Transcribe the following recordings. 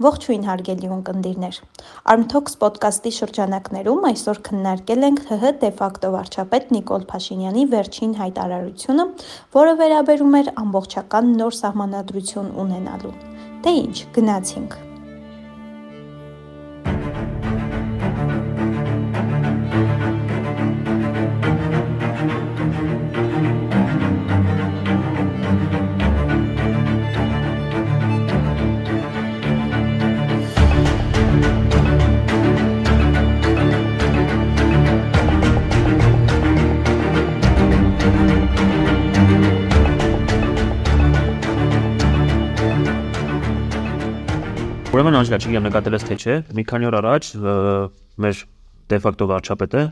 Ողջույն հարգելի ունկնդիրներ։ Armtalks ոդկասթի շրջանակներում այսօր քննարկել ենք ՀՀ դեֆակտո վարչապետ Նիկոլ Փաշինյանի վերջին հայտարարությունը, որը վերաբերում էր ամբողջական նոր սահմանադրություն ունենալուն։ Դե ինչ, գնացինք։ Ուրեմն Անջելա, չգիտեմ նկատել ես թե չէ, մի քանի օր առաջ մեր դեֆակտո վարչապետը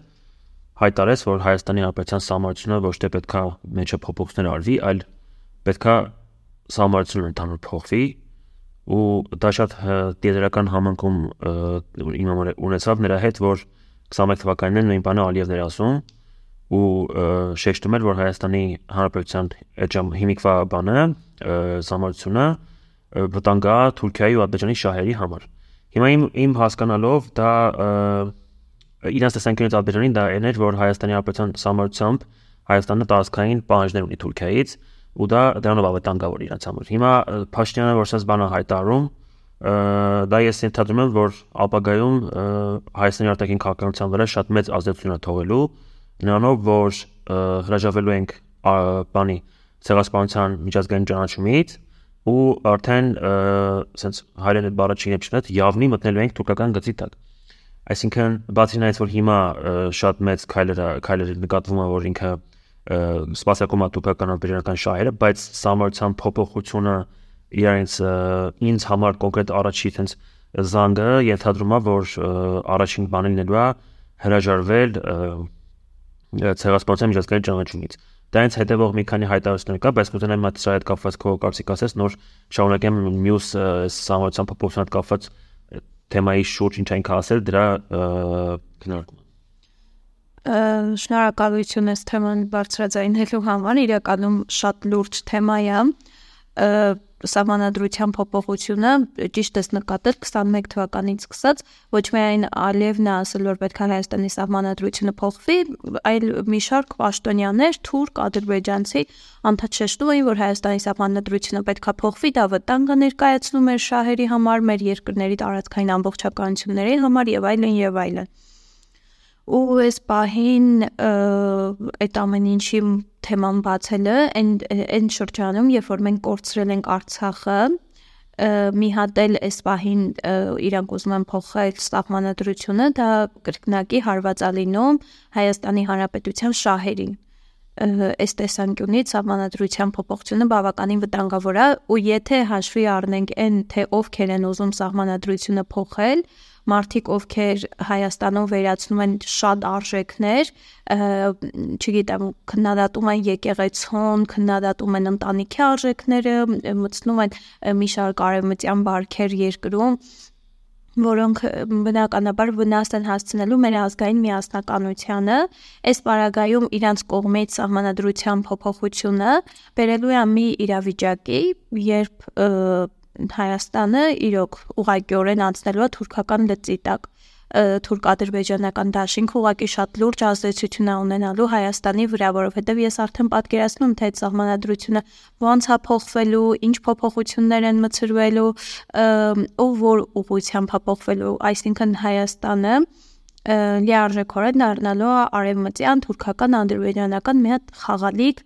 հայտարարեց, որ Հայաստանի Հանրապետության սահմանությունը ոչ թե պետքա մեջը փոփոխություններ արվի, այլ պետքա սահմանությունը ընդհանուր փոխվի ու դա շատ դիեզերական համընկում իմ ունեցավ նրա հետ, որ 21 թվականին նույն բանը Ալիևն էր ասում ու շեշտում էր, որ Հայաստանի Հանրապետության այդ հիմիկվա բանը սահմանությունը վտանգա Թուրքիայի ու Ադրբեջանի շահերի համար։ Հիմա իմ իմ հասկանալով դա իրանց տեսանկյունից Ադրբեջանին դա էներ, որ Հայաստանի Հանրապետության համարությամբ Հայաստանը տարածքային պահանջներ ունի Թուրքիայից ու դա դրանով ավտանգավոր իրանց համար։ Հիմա Փաշինյանը որ ասած բանը հայտարարում, դա ես ենթադրում եմ, որ ապագայում Հայաստանի արտաքին քաղաքականության վրա շատ մեծ ազդեցություն է թողելու նրանով, որ հրաժարվելու ենք բանի ցեղասպանության միջազգային ճանաչումից ու արդեն սենց հայերեն այդ բառը չի նշնդ явնի մտնելու ենք թուրքական գծի տակ այսինքն բացի նայած որ հիմա շատ մեծ քայլեր քայլեր նկատվում է որ ինքը սպասարկում է թուրքական ադրբեջանական շահերը բայց սամարցան փոփոխությունը իրենց ինձ համար կոնկրետ առաջի տենց զանգը ենթադրում է որ առաջին բանը լինելու է հրաժարվել ցեղասպանության միջազգային ճանաչումից Դրանից հետևող մի քանի հայտարարություններ կա, բայց կուզենամ այդ սա հետ կապված քո կարծիք ասես, նոր շարունակեմ մյուս համացան փոփոխության հետ կապված թեմայի շուրջ ինչ այնք ասել դրա քննարկումը։ Շնորհակալություն ես թեման բարձրաձայնելու համար, իրականում շատ լուրջ թեմա է սահմանադրության փոփոխությունը ճիշտ է նկատել 21 թվականից սկսած ոչ միայն Ալիևն է ասել որ պետք է Հայաստանի սահմանադրությունը փոխվի, այլ մի շարք պաշտոնյաներ, թուրք, ադրբեջանցի անդադշեշտում էին որ Հայաստանի սահմանադրությունը պետք է փոխվի, դա վտանգ է ներկայացնում մեր շահերի համար, մեր երկրների տարածքային ամբողջականությունների համար եւ այլն եւ այլն ու այս պահին այդ ամեն ինչի թեման բացելը այն այն շրջանում, երբ որ մենք կորցրել ենք Արցախը, մի հատ էլ այս պահին իրանք ուզում են փոխել սահմանադրությունը, դա կրկնակի հարվածալինում Հայաստանի Հանրապետության շահերին այս տեսանկյունից սահմանադրության փոփոխությունը բավականին վտանգավոր է ու եթե հաշվի առնենք այն թե ովքեր են ուզում սահմանադրությունը փոխել, մարդիկ, ովքեր Հայաստանում վերացնում են շատ արժեքներ, չգիտեմ, քննադատում են եկեղեցուն, քննադատում են ընտանիքի արժեքները, մտցնում են մի շարք արևմտյան բարքեր երկրում, որոնք բնականաբար վնաս են հասցնելու մեր ազգային միասնականությանը, այս պարագայում իրանց կողմից սահմանադրության փոփոխությունը բերելու է մի իրավիճակի, երբ Հայաստանը իրոք ուղղակիորեն անցնելու է թուրքական լծի տակ թուրք-ադրբեջանական դաշինք ուղակի շատ լուրջ ազդեցություն է ունենալու Հայաստանի վրա, որովհետև ես արդեն պատկերացնում թե այդ սահմանադրությունը ոնց է փոխվելու, ինչ փոփոխություններ են մցրվելու, ու որ ուղղությամբ է փոխվելու, այսինքն Հայաստանը լիարժեքորեն դառնալու է արևմտյան թուրքական ադրբեջանական մի հատ խաղալիք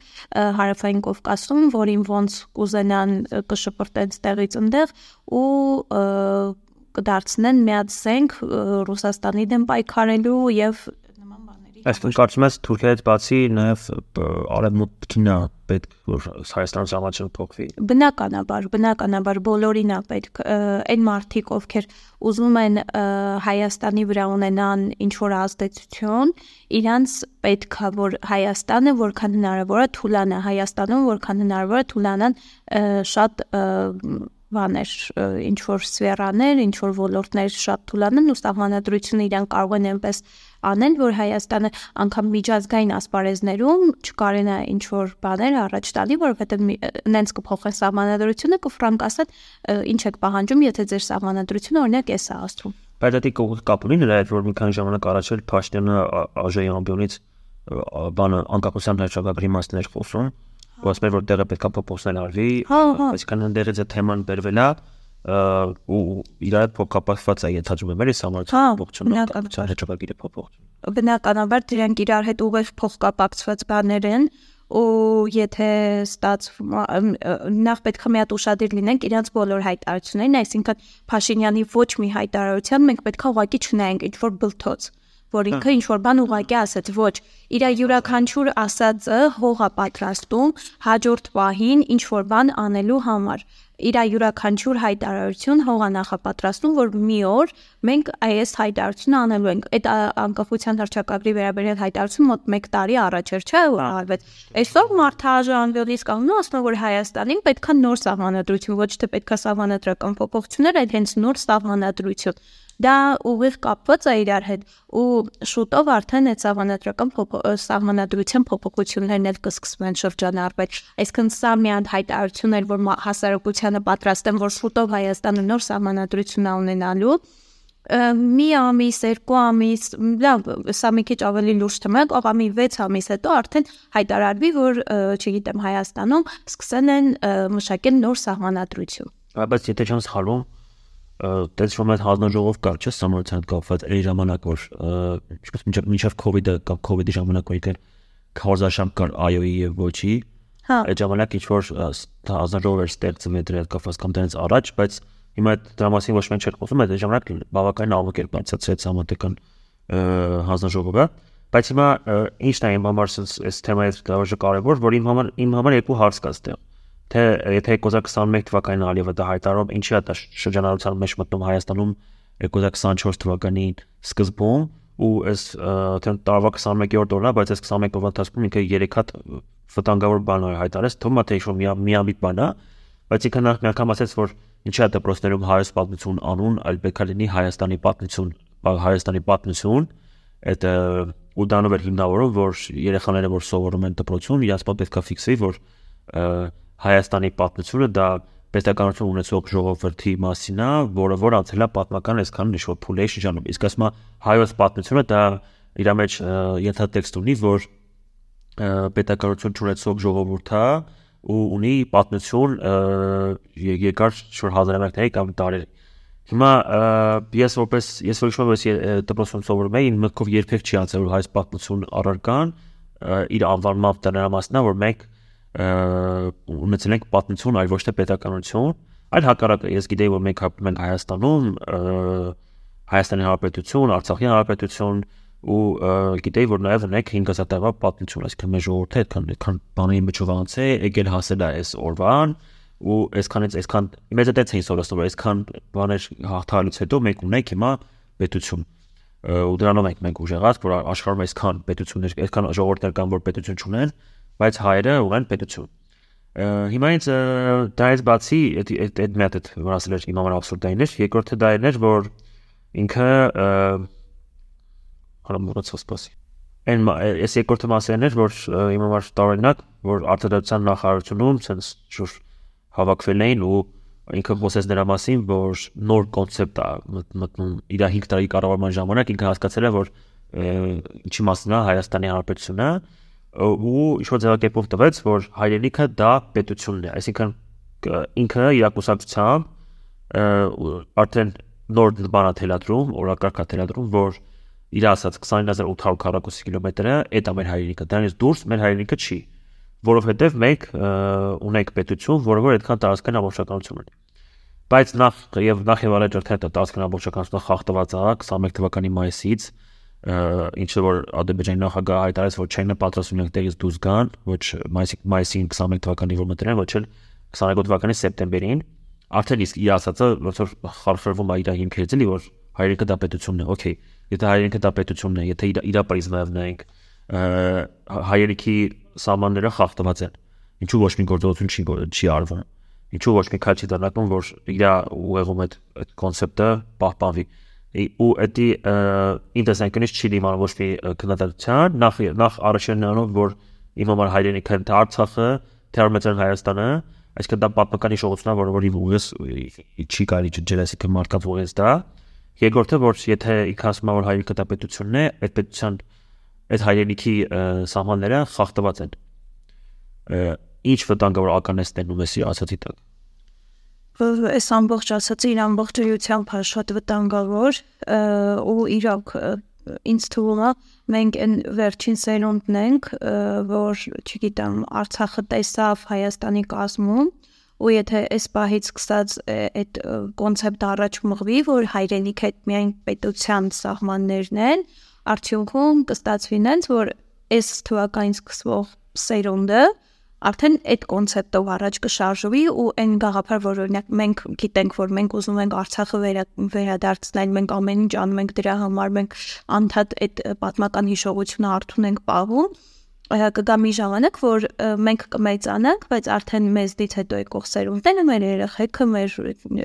հարավային Կովկասում, որին ոնց կուզենան կշպրտեն ստեղից ընդեղ ու կդարձնեն մի հատ զենք Ռուսաստանի դեմ պայքարելու եւ Այսինքն կարծում ես Թուրքիայից բացի նաև արևմուտքին է պետք որ Հայաստան ժամանցը փոխվի։ Բնականաբար, բնականաբար բոլորին է պետք այն մարդիկ, ովքեր ուզում են Հայաստանի վրա ունենան ինչ որ ազդեցություն, իրանց պետքա որ Հայաստանը որքան հնարավոր է թուլանա Հայաստանում, որքան հնարավոր է թուլանան շատ բաներ, ինչ որ սֆերաներ, ինչ որ ոլորտներ շատ թուլանան ու սահմանադրությունը իրան կարող են այնպես անել, որ Հայաստանը անգամ միջազգային ասպարեզներում չկարենա ինչ որ բաներ առաջ տալի, որովհետև նենց կփոխեն սահմանադրությունը, կֆրանկ ասեն, ինչ եք պահանջում, եթե ձեր սահմանադրությունը օրինակ էս է ասում։ Բայց դա կապ ունի նրա հետ, որ մի քանի ժամանակ առաջ էլ Փաշտյանը ԱԺ-ի ամբիոնից բանը անկախության հրաշագագրի մասն էր խոսում, որ ասում էր որ տեղը պետքա փոփոխել արվի, այսինքն ընդերից է թեման բերվել է ու իրար փոխկապակցված է ենթադրում եմ էս համար փոխությունը հրաշագիրը փոփոխություն բնականաբար դրանք իրար հետ ուղիղ փոխկապակցված բաներ են ու եթե ստաց նախ պետք է մի հատ ուշադիր լինենք իրանց բոլոր հայտարարություններին, այսինքն Փաշինյանի ոչ մի հայտարարության մենք պետք է ուղղակի չնայենք ինչ որ բլթոց որ ինքը ինչ որ բան ուղակի ասաց, ոչ, իր յուրաքանչյուր ասածը հողա պատրաստում հաջորդ պահին ինչ որ բան անելու համար իր յուրաքանչյուր հայտարարություն հողա նախապատրաստում, որ մի օր մենք այս հայտարարությունը անելու ենք։ Այդ անկախության հռչակագրի վերաբերյալ հայտարարությունը մոտ 1 տարի առաջ էր, չէ՞, որ արվեց։ Այսօր մարդահաժ անվելից կանգնում ասում որ Հայաստանին պետքա նոր սահմանադրություն, ոչ թե պետքա սահմանադրական փոփոխություններ, այլ հենց նոր սահմանադրություն դա ուղիղ կապված է իրար հետ ու շուտով արդեն այդ սահմանադրական սահմանադրության փոփոխություններն էլ կսկսվեն շրջանառվել այսինքն սա մի հատ հայտարարություն էր որ հասարակությանը պատրաստ են որ շուտով Հայաստանը նոր սահմանադրություն ունենալու մի ամիս, երկու ամիս, լավ, սա մի քիչ ավելի լուրջ թեմա է, աղամի 6 ամիս հետո արդեն հայտարարվի, որ, չգիտեմ, Հայաստանում սկսեն են մշակել նոր սահմանադրություն։ Բայց եթե չեմ սխալվում, դες որ մեր հանձնաժողով կար, չէ՞, սամարության հետ կապված այն ժամանակ որ ինչպես մինչև մինչև COVID-ը կամ COVID-ի ժամանակ որ իքեն քարոզաշամ կար IO-ի եւ ոչի Հա։ Այդ ժամանակ ինչ որ հանձնաժողով էր ստեղծում դրա հետ կապված կամ դրանից առաջ, բայց հիմա դրա մասին ոչ մենք չենք խոսում, այդ ժամանակ բավականին աղմուկ էր համատեքան հանձնաժողովը, բայց հիմա ինչն է իմ համար այս թեմայի դրաժը կարևոր, որ իմ համար իմ համար երկու հարց կա այստեղ թե եթե 2021 թվականին Ալիևը դա հայտարարում, ինչի է դա շրջանառության մեջ մտնում Հայաստանում 2024 թվականի սկզբում ու այս թե տարվա 21-րդ օրն է, բայց այս 21 օրվա ընթացքում ինքը 3 հատ վտանգավոր բան է հայտարարեց, թվում է թե ինչ-որ միամիտ բան է, բայց ինքը նախ մի անգամ ասաց, որ ինչի է դպրոցներում հայոց պատմություն անուն, այլ պետք է լինի Հայաստանի պատմություն, Հայաստանի պատմություն, այդ ու դանով էր հիմնավորում, որ երեխաները որ սովորում են դպրոցում, իրաց պետք է ֆիքսվի, որ Հայաստանի պատմությունը դա պետականություն ունեցող ժողովրդի մասին է, որը որ անցել է պատմական այսքան ինչ-որ փուլի շրջանում։ Իսկ ասма հայոց պատմությունը դա իր մեջ ենթատեքստ ունի, որ պետականություն ունեցող ժողովուրդը ու ունի պատմություն երկար շուտ հազարամյակների կամ տարերի։ Հիմա ես որպես ես որ իշխում եմ դպրոցում սովորում եմ, մտքով երբեք չի անցել որ հայոց պատմություն առարկան իր անվանմամբ դրանամասնա, որ մենք ունեցել ենք պատմություն, այլ ոչ թե պետականություն, այլ հակառակը ես գիտեի, որ մենք ապրում ենք Հայաստանում, Հայաստանի Հանրապետություն, Արցախի Հանրապետություն ու գիտեի, որ նաև ունենք 5000 տարվա պատմություն, այսինքն մեր ժողովուրդը այդքան այդքան բանի միջով անցե, եկել հասել է այս օրվան ու այսքանից այսքան մեզ ցեին սովորեցնում, որ այսքան բաներ հաղթահարելուց հետո մենք ունենք հիմա պետություն ու դրանով ենք մենք ուժեղած, որ աշխարհում այսքան պետություններ, այսքան ժողովուրդներ կան, որ պետություն չունեն, բայց հայերը ունեն պետություն։ Հիմա ինձ դայից բացի այդ այդ մեթոդ որ ասել էր իմ համար абսուրդային էր, երկրորդը դա էր, որ ինքը հարամուրացած սպասի։ Այն այս երկրորդը մասերն էր, որ իմ համար տարօրինակ, որ արտադրության նախարարությունում ցենց շուտ հավաքվել էին ու ինքը խոսեց նրա մասին, որ նոր կոնցեպտ է մտնում իր 5 տարի կառավարման ժամանակ ինքը հասկացել է, որ ինչի մասն է Հայաստանի Հանրապետությունը ու ինչ-որ ձևակերպով տվեց, որ հայրենիքը դա պետությունն է, այսինքն ինքը իր կուսակցությամբ արդեն նոր բանա թելադրում, օրակարգա թելադրում, որ իր ասած 29800 քառակուսի կիլոմետրը այդ ամեն հայրենիքը, դրանից դուրս մեր հայրենիքը չի, որովհետև մենք ունենք պետություն, որը որ այդքան տարածքային ամբողջականություն ունի։ Բայց նախ եւ նախ եւ առաջ արդեն դա տարածքային ամբողջականությունը խախտված է 21 թվականի մայիսից ինչը որ Ադրբեջանի նախագահը հայտարարեց, որ չեն պատրաստվում իրենք տեղից դուրս գան, ոչ մայիսի մայիսին 21 թվականի որ մտնեն, ոչ էլ 22 թվականի սեպտեմբերին, արդեն իսկ իր ասածը ոնց որ խարխրվում է իր հիմքերից էլի, որ հայրենիքը դա պետությունն է, օքեյ, եթե հայրենիքը դա պետությունն է, եթե իր իր պրիզմայով նայենք, հայրենիքի սահմանները խախտված են։ Ինչու ոչ մի գործողություն չի չի արվում։ ինչու ոչ մի քայլ չի դառնում, որ իր ուղեղում այդ կոնցեպտը պահպանվի ու դա ինտեսանկյունից չի դիմանում ոչ մի քննադատության, նախ նախ առաջին նրանով, որ իմ համար հայրենիքը թե Արցախը, թե Արմենիան Հայաստանը, այսինքն դա պատմական հիշողությունն է, որը որ իմ ուղես չի կարելի ջերեսիկը մարդկանց ուղես դա։ Երկրորդը, որ եթե ինքը ասում է որ հայրենիքը դա պետությունն է, այդ պետության այդ հայրենիքի սահմանները խախտված են։ Ինչ վտանգավոր ականեսներն ու մեսի ասացի տակ այս ամբողջ ասացի իր ամբողջությամբ շատ վտանգավոր ու իրոք ինձ թվում է մենք այն վերջին սերունդն ենք, որ, չգիտեմ, Արցախը տեսավ Հայաստանի կազմում ու եթե այս պահից սկսած այդ կոնցեպտը առաջ մղվի, որ հայրենիք այդ միայն պետության սահմաններն են, արդյունքում կստացվի նենց, որ այս թվականից սկսվող սերունդը արդեն այդ կոնցեպտով առաջ կշարժվի ու այն գաղափար, որ օրինակ մենք գիտենք, որ մենք ուզում ենք Արցախը վերա, վերադարձնել, մենք ամեն ինչ անում ենք դրա համար, մենք անդադ այդ պատմական հիշողությունը արթուն ենք պահում, կգա մի ժամանակ, որ մենք կմեծանանք, բայց արդեն մեզնից հետո եկող սերունդները, մեր երեխեքը, մեր,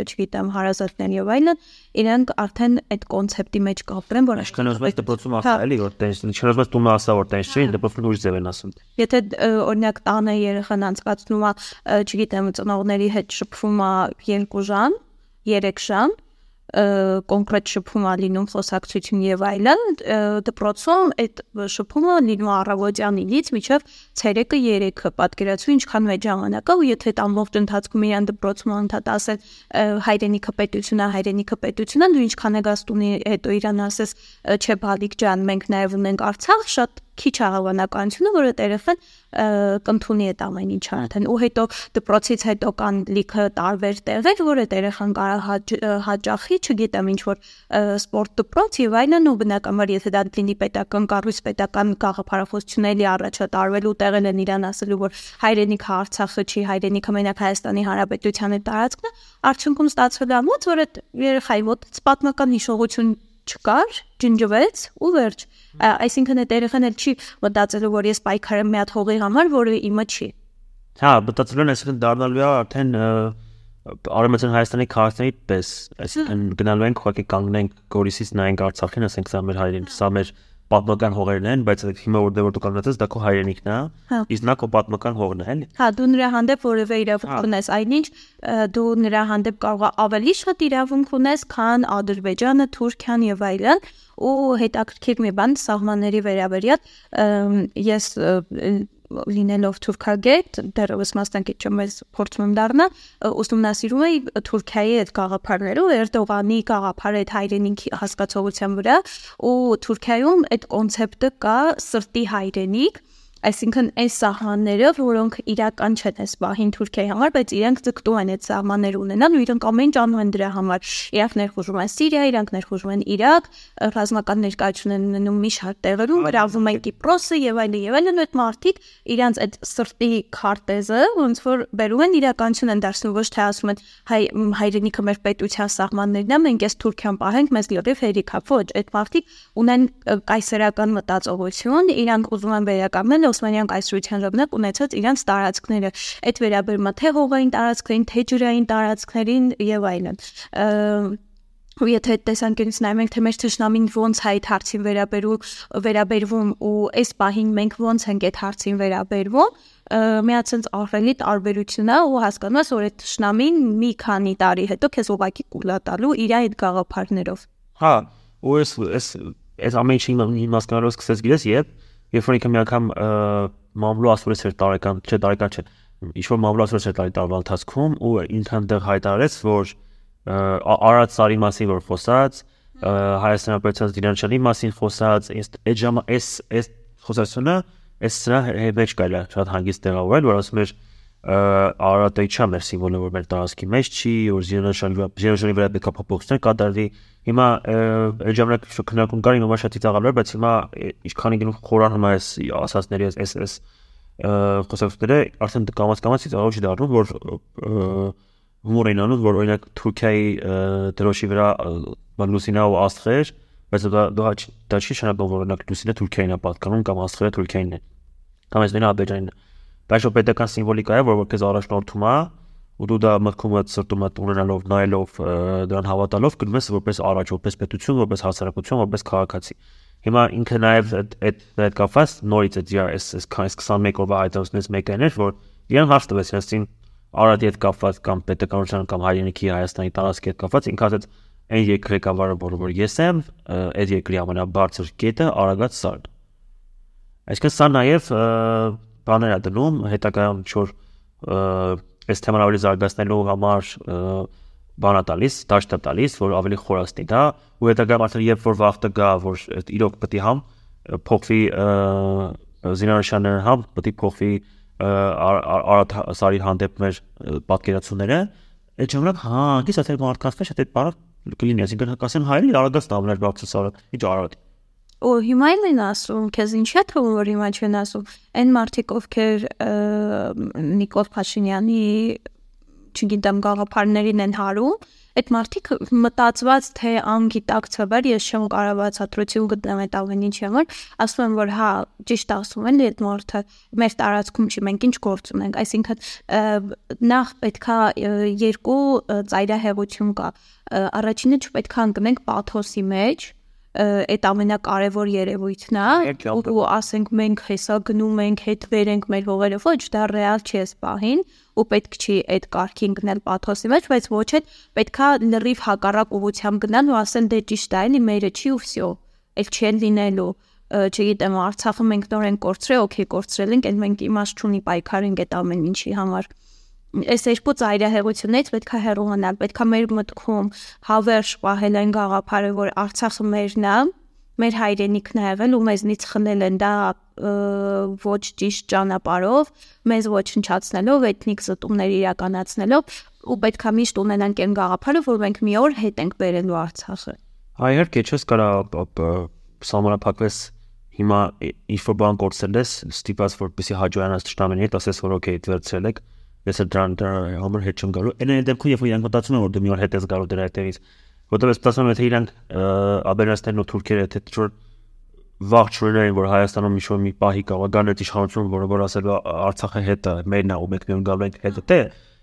չգիտեմ, հարազատներն եւ այլն, իրենք արդեն այդ կոնցեպտի մեջ կապրեն, որ եք դպրոցում ասա, էլի, որ ուզում եք տունը ասա, որ տենց չի, դպրոցում ուրիշ ձև են ասում։ Եթե օրինակ տանը երեխան անցկացնում է, չգիտեմ, ծնողների հետ շփվում է 2 ժամ, 3 ժամ, կոնկրետ շփում է լինում խոսակցություն եւ այլն դպրոցում այդ շփումը լինում առավոտյան 9-ից մինչև ցերեկը 3-ը պատկերացու ինչքան մեծ ժամանակ է ու եթե այդ ամբողջ ընթացքում իրան դպրոցում անդադ ասել հայրենիքը պետությունա հայրենիքը պետությունա դու ինչքան է գաստունի հետո իրան ասես չէ բալիկ ջան մենք նաեւ ունենք արցախ շատ քիչ հավանականությունը, որ այդ երեխան կընդունի այդ ամեն ինչը արդեն ու հետո դպրոցից հետո կան լիքը տարբեր տեղեր, որ այդ երեխան կարող հաճախի, չգիտեմ, ինչ որ սպորտ դպրոց եւ այլն ու բնականաբար եթե դա լինի պետական կառույց, պետական գաղափարախոսությունների առաջատարվելու տեղն են իրան ասելու, որ հայրենիքը Արցախը չի, հայրենիքը մենակ Հայաստանի Հանրապետության է տարածքն, արդյունքում ստացվել է մոտ, որ այդ երեխայի մոտ պատմական հիշողություն չկար, ջնջվեց ու վերջ։ Այսինքն այդ երեխան էլ չի մտածելու, որ ես պայքարը մի հատ հողի համար, որը իմը չի։ Հա, մտածելու են այսինքն դառնալու է արդեն Արևմտյան Հայաստանի քաղաքների պես, այսինքն գնալու ենք ուղղակի կանգնենք Գորիսից նայենք Արցախին, ասենք սա մեր հայրեն, սա մեր պատմական հողերն են, բայց հիմա որտեղ որ դու կանգնած ես, դա քո հայրենիքն է, հա։ իսկ նա քո պատմական հողն է, էլի։ Հա, դու նրա հանդեպ որևէ իրավունք հա։ ունես, այնինչ դու նրա հանդեպ կարող ես ավելի շատ իրավունք ունես, քան Ադրբեջանը, Թուրքիան եւ այլն, ու հետաքրքիր մի բան սահմանների վերաբերյալ ես լինելով թուրքագետ, դեռևս մասնակից չեմ, ես փորձում եմ դառնալ, ուսումնասիրում էի Թուրքիայի այդ գաղափարները, Էրդողանի գաղափարը այդ հայրենիքի հասկացողության վրա, ու Թուրքիայում այդ կոնցեպտը կա սրտի հայրենիք, Այսինքն այս սահմանները, որոնք իրական չեն այս բահին Թուրքիայի համար, բայց իրենք ձգտում են այդ սահմանները ունենալ ու իրենք ամեն ինչ անում են դրա համար։ Իրանք ներխուժում են Սիրիա, իրանք ներխուժում են Իրաք, ռազմական ներկայություն են ունենում մի շարք տեղերում, գրավում են Կիպրոսը եւ այլն եւ այլն, այդ մարդիկ իրանք այդ սրտի քարտեզը ոնց որ բերում են իրականություն են դարձնում, ոչ թե ասում են հայ հայրենիքը մեր պետության սահմաններն է, մենք այս Թուրքիան պահենք, մեզ լիովին հերիքա, ոչ, այդ մարդիկ ունեն կայսերական մտածողություն, իրանք ուզում են վերականգնել Օսմանյան կայսրության ժամանակ ունեցած իրանց տարածքները։ Այդ վերաբերումը թե հողային տարածքներին, թե ջրային տարածքներին եւ այլն ու եթե այդ տեսանկյունից նայում ենք թե մեր ճշնամին ոնց հայ հարցին վերաբերում վերաբերվում ու այս պահին մենք ոնց ենք այդ հարցին վերաբերվում միացած ահրելի տարբերությունն է ու հասկանում ես որ այդ ճշնամին մի քանի տարի հետո քեզ ուղակի կուլա տալու իր այդ գաղափարներով հա ու ես ես այս ամեն ինչի իմաստանալով սկսես գիտես երբ երբ որ ինքը մի անգամ մամլու ասուրից էր տարեկան, չէ, տարեկան չէ, ինչ որ մամլու ասուրից էր տարի տարվա ընթացքում ու ինքան դեռ հայտարարեց, որ Արադ Սարի մասին որ խոսած, Հայաստանի պետության դիրանչանի մասին խոսած, այդ ժամը այս այս խոսացությունը այս սրա մեջ կարելի է շատ հանգիստ տեղավորել, որ ասում էր Արարատը իջա մեր սիմվոլը որ մեր տարածքի մեջ չի, որ Զինանշանի Զինանշանի վրա պետք է փոփոխություններ կատարվի։ Հիմա այդ ժամանակ քննարկում կար հիմա շատ ծիծաղալու էր, բայց հիմա ինչքանի գնում խորանում է այս ասածների այս այս խոսակցությունները արդեն կամաց կամաց ծիծաղալու չի դառնում, որ հումոր են անում, որ օրինակ Թուրքիայի դրոշի վրա Լուսինա ու Աստղեր, բայց դա դա դա չի նշանակում որ օրինակ Լուսինը Թուրքիային է պատկանում կամ Աստղերը Թուրքիային է։ Կամ այս մենա Ադրբեջանին է բայց որ պետական սիմվոլիկա է, որ որպես առաջնորդում է, ու դու դա մտքումդ սրտումդ ունենալով, նայելով, դրան հավատալով գնում ես որպես առաջ, որպես պետություն, որպես հասարակություն, որպես քաղաքացի։ Հիմա ինքը նաև այդ այդ այդ կապված նորից այդ այս այս 21 օրվա այդոնցներից մեկն էր, որ իրեն հարց տվեց իրենցին Արարատի հետ կապված կամ պետականության կամ հայրենիքի Հայաստանի տարածքի հետ կապված ինքը ասաց այն երկրի ղեկավարը, որ ես եմ, այդ երկրի ամենաբարձր կետը Արագած սարն։ Այսինքն սա նաև բաներ է դնում հետագայում չոր այս թեման ավելի զարգացնելու համար բանա տալիս, դաշտ տալիս, որ ավելի խորացնի դա, ու հետագայում արդեն երբ որ վախտը գա, որ իրոք պետք է համ փոխվի զինանշանները համ պետք է փոխվի արդ սարի հանդեպ մեր պատկերացումները, այդ ժամանակ հա, գիտես այդ մարդկանց մեջ այդ բառը կլինի, այսինքն կասեն հայրի արագած տավներ բացը սարը, ինչ արդ։ Ու հիմա էլ են ասում, քեզ ինչ է թվում, որ հիմա չեն ասում։ Այն մարդիկ, ովքեր Նիկոլ Փաշինյանի չգիտեմ գաղափարներին են հարում, այդ մարդիկ մտածված թե անգիտակցաբար ես չեմ կարող բացատրություն գտնել այդ ամեն ինչի համար, ասում են որ հա ճիշտ ասում են այդ մարդը մեր տարածքում չի մենք ինչ գործ ունենք, այսինքն նախ պետքա երկու ծայրահեղություն կա։ Առաջինը չպետքա ընկնենք պաթոսի մեջ, այդ ամենակարևոր երևույթն է ու ասենք մենք հեսա գնում ենք հետ վերենք մեր հողերը ոչ դա ռեալ չի էս պահին ու պետք չի այդ կարգին գնել պաթոսի մեջ բայց ոչ էլ պետքա լրիվ հակառակ ուղությամբ գնան ու ասեն դե ճիշտ է էլի մերը չի ու վсё էլ չի լինելու չգիտեմ Արցախը մենք նորեն կորցրել, օքեյ կորցրել ենք, այն մենք իմաստ չունի պայքարենք այդ ամեն ինչի համար այս երկու ծայրահեղությունից պետքա հեռանալ, պետքա մեր մտքում հավերժ պահել այն գաղափարը, որ Արցախը մերն է, մեր հայրենիքն է եղել ու մեզնից խնել են դա ոչ ճիշտ ճանապարհով, մեզ ոչնչացնելով, էթնիկ զտումներ իրականացնելով ու պետքա միշտ ունենանք այն գաղափարը, որ մենք մի օր հետ ենք բերելու Արցախը։ Այ իհարկե, չես կարա սահմանափակվես հիմա ինչ որ բան կորցրել ես, ստիպած որպեսի հաջողանաս ճշտամենի հետ ասես որ օքեյ դերցրել եք, ես էլ դրան համար հետ չեմ գալու։ Այն դեպքում, երբ որ իրանք մտածում են, որ դու մի օր հետ ես գալու դրա հետևից, որտեղ ես մտածում եմ, թե իրանք աբերաստերն ու թուրքերը թե ճոր վաղ չունեն, որ Հայաստանում ինչ որ մի պահի կարող գան այդ իշխանություն, որը որ ասել Արցախը հետ է, մերն է ու մենք միայն գալու ենք հետ դե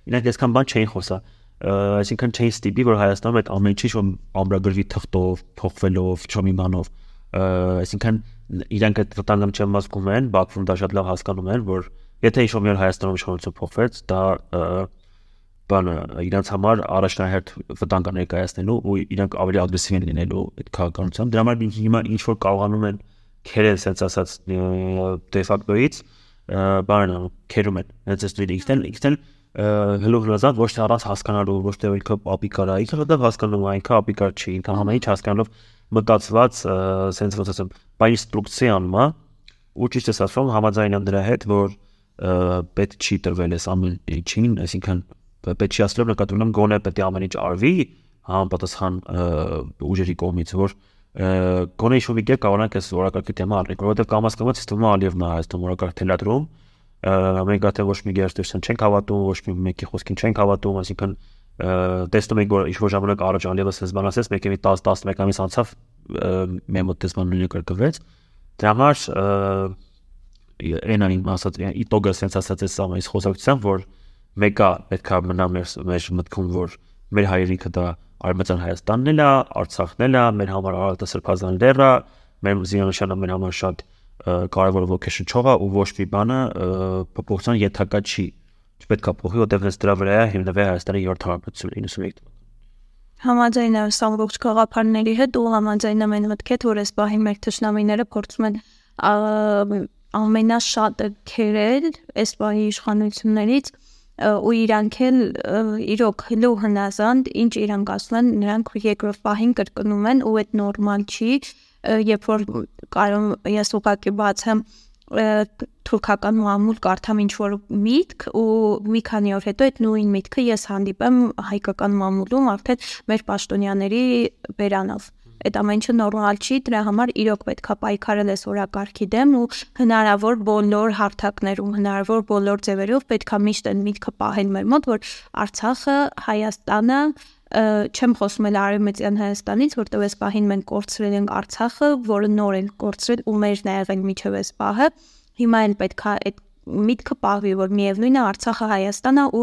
իրանք այսքան բան չէին խոսա այսինքն չէին ստիպի որ Հայաստանում այդ ամեն ինչ որ ամրագրվի թղթով, փոխվելով, չոմի բանով այսինքն իրանք այդ վտանգը չեմ մասկում են, Բաքվում դա շատ լավ հասկանում են, որ Եթե ինչ-որ մի Հայաստանում իշխանություն փոխվեց, դա բանը իրանց համար առաջնահերթ վտանգ ներկայացնելու ու իրանք ավելի ագրեսիվ են լինելու այդ քաղաքականությամբ։ Դրա համար հիմա ինչ որ կարողանում են քերել, ասած ասած դեֆակտոից բանը քերում են։ Հենց այս դեպքում իքտեն իքտեն հլուղ լազատ ոչ թե առանց հասկանալու, ոչ թե ինքը ապիկար է, ինքը դա հասկանում է, ինքը ապիկար չի, ինքը համային հասկանալով մտածված, սենց ոնց ասեմ, բայ ինստրուկցիան մա ու ճիշտ է ասում համաձայն եմ դրա հետ, որ պետք չի տրվել այս ամեն ինչին, այսինքն պետք չի ասելով նկատի ունեմ գոնե պետք է ամեն ինչ արվի համապատասխան ուժերի կողմից, որ գոնե ինչ-որ մի կերպ կարողանանք այս օրակարգի թեմա առնել, որովհետև կամաց կամաց ստում Ալիևն է Հայաստան օրակարգ թելադրում, մենք արդեն ոչ մի գերստերսն չենք հավատում, ոչ մի մեկի խոսքին չենք հավատում, այսինքն տեսնում ենք որ ինչ-որ ժամանակ առաջ Ալիևը սեզբան ասես, մեկի մի 10-11 ամիս անցավ մեր մոտ տեսման նույնը կրկվեց։ Դրա համար այնան իմ ասած իտոգը sense ասած է սա այս խոսակցության որ մեկը պետքա մնա մեր մեր մտքում որ մեր հայրենիքը դա արմատյան Հայաստանն էլ է, Արցախն էլ է, մեր համար Արարատը Սրբազան լեռը, մեր զինանշանը մեր համար շատ կարևոր ոգեշնչող է ու ոչ մի բանը փոփոխության յետակա չի։ Չպետք է փոխի, որտեղ հենց դրա վրա հիմնվել Հայաստանի 7 հարաբերությունը 91 թվականին։ Համաձայն եմ սամբողջ գաղափարների հետ ու համաձայն եմ այն մտքետ, որ այս պահի մեր թշնամիները փորձում են ամենաշատը քերել այս բանի իշխանություններից ու իրանք էլ իրոք հլու հնազանդ ինչ իրանք ասում են նրանք երկրորդ պահին կրկնում են ու այդ նորմալ չի երբ որ կարող ես ուղակի բացեմ թուրքական մամուլ կարդամ ինչ որ միտք ու մի քանի օր հետո այդ նույն միտքը ես հանդիպեմ հայկական մամուլում արդեն մեր պաշտոնյաների բերանով այդ ամենը նորմալ չի, դրա համար իրոք պետքա պայքարել այս օրակարգի դեմ ու հնարավոր բոլոր հարթակներում, հնարավոր բոլոր ձևերով պետքա միշտ այն միտքը պահել մեր մոտ, որ Արցախը, Հայաստանը չեմ խոսում էլ Արևմտյան Հայաստանից, որտեղ այս պահին մենք կորցրել ենք Արցախը, որը նոր են կորցրել ու մերն է եղել միջև այս պահը։ Հիմա էլ պետքա այդ միտքը պահվի, որ միևնույնն է Արցախը Հայաստանն է ու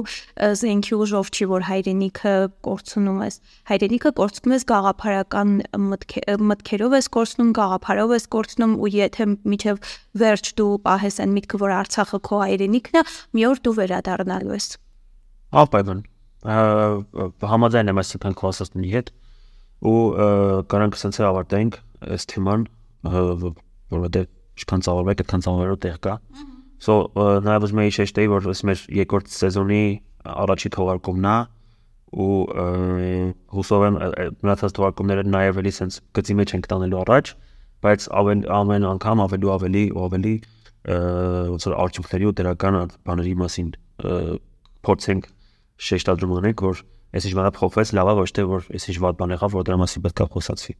զենքի ուժով չի, որ հայրենիքը կորցնում ես։ Հայրենիքը կորցնում ես գաղափարական մտքերով ես կորցնում, գաղափարով ես կորցնում ու եթե միջև վերջ դու պահես այն միտքը, որ Արցախը քո հայրենիքն է, մի օր դու վերադառնալու ես։ Ապայբան համաձայն եմ այս քան քվասածնի հետ ու կարանք սենց ավարտենք այս թեման որովհետեւ ինչքան ծավալվեք, այդքան ծավալվելու տեղ կա։ So նաև ուզում եի շեշտեի, որ ըստ մեր երկրորդ սեզոնի առաջի թողարկումն է ու հուսով եմ մնացած թողարկումները նաև էլի sense գծի մեջ ենք տանելու առաջ, բայց ամեն ամեն անգամ ավելի ու ավելի ու ավելի ոնց որ արդյունքների ու դրական բաների մասին փորձենք շեշտադրում ունենք, որ այս ինչ բանը փոխվեց, լավ է, ոչ թե որ այս ինչ վատ բան եղավ, որ դրա մասին պետք է խոսացվի։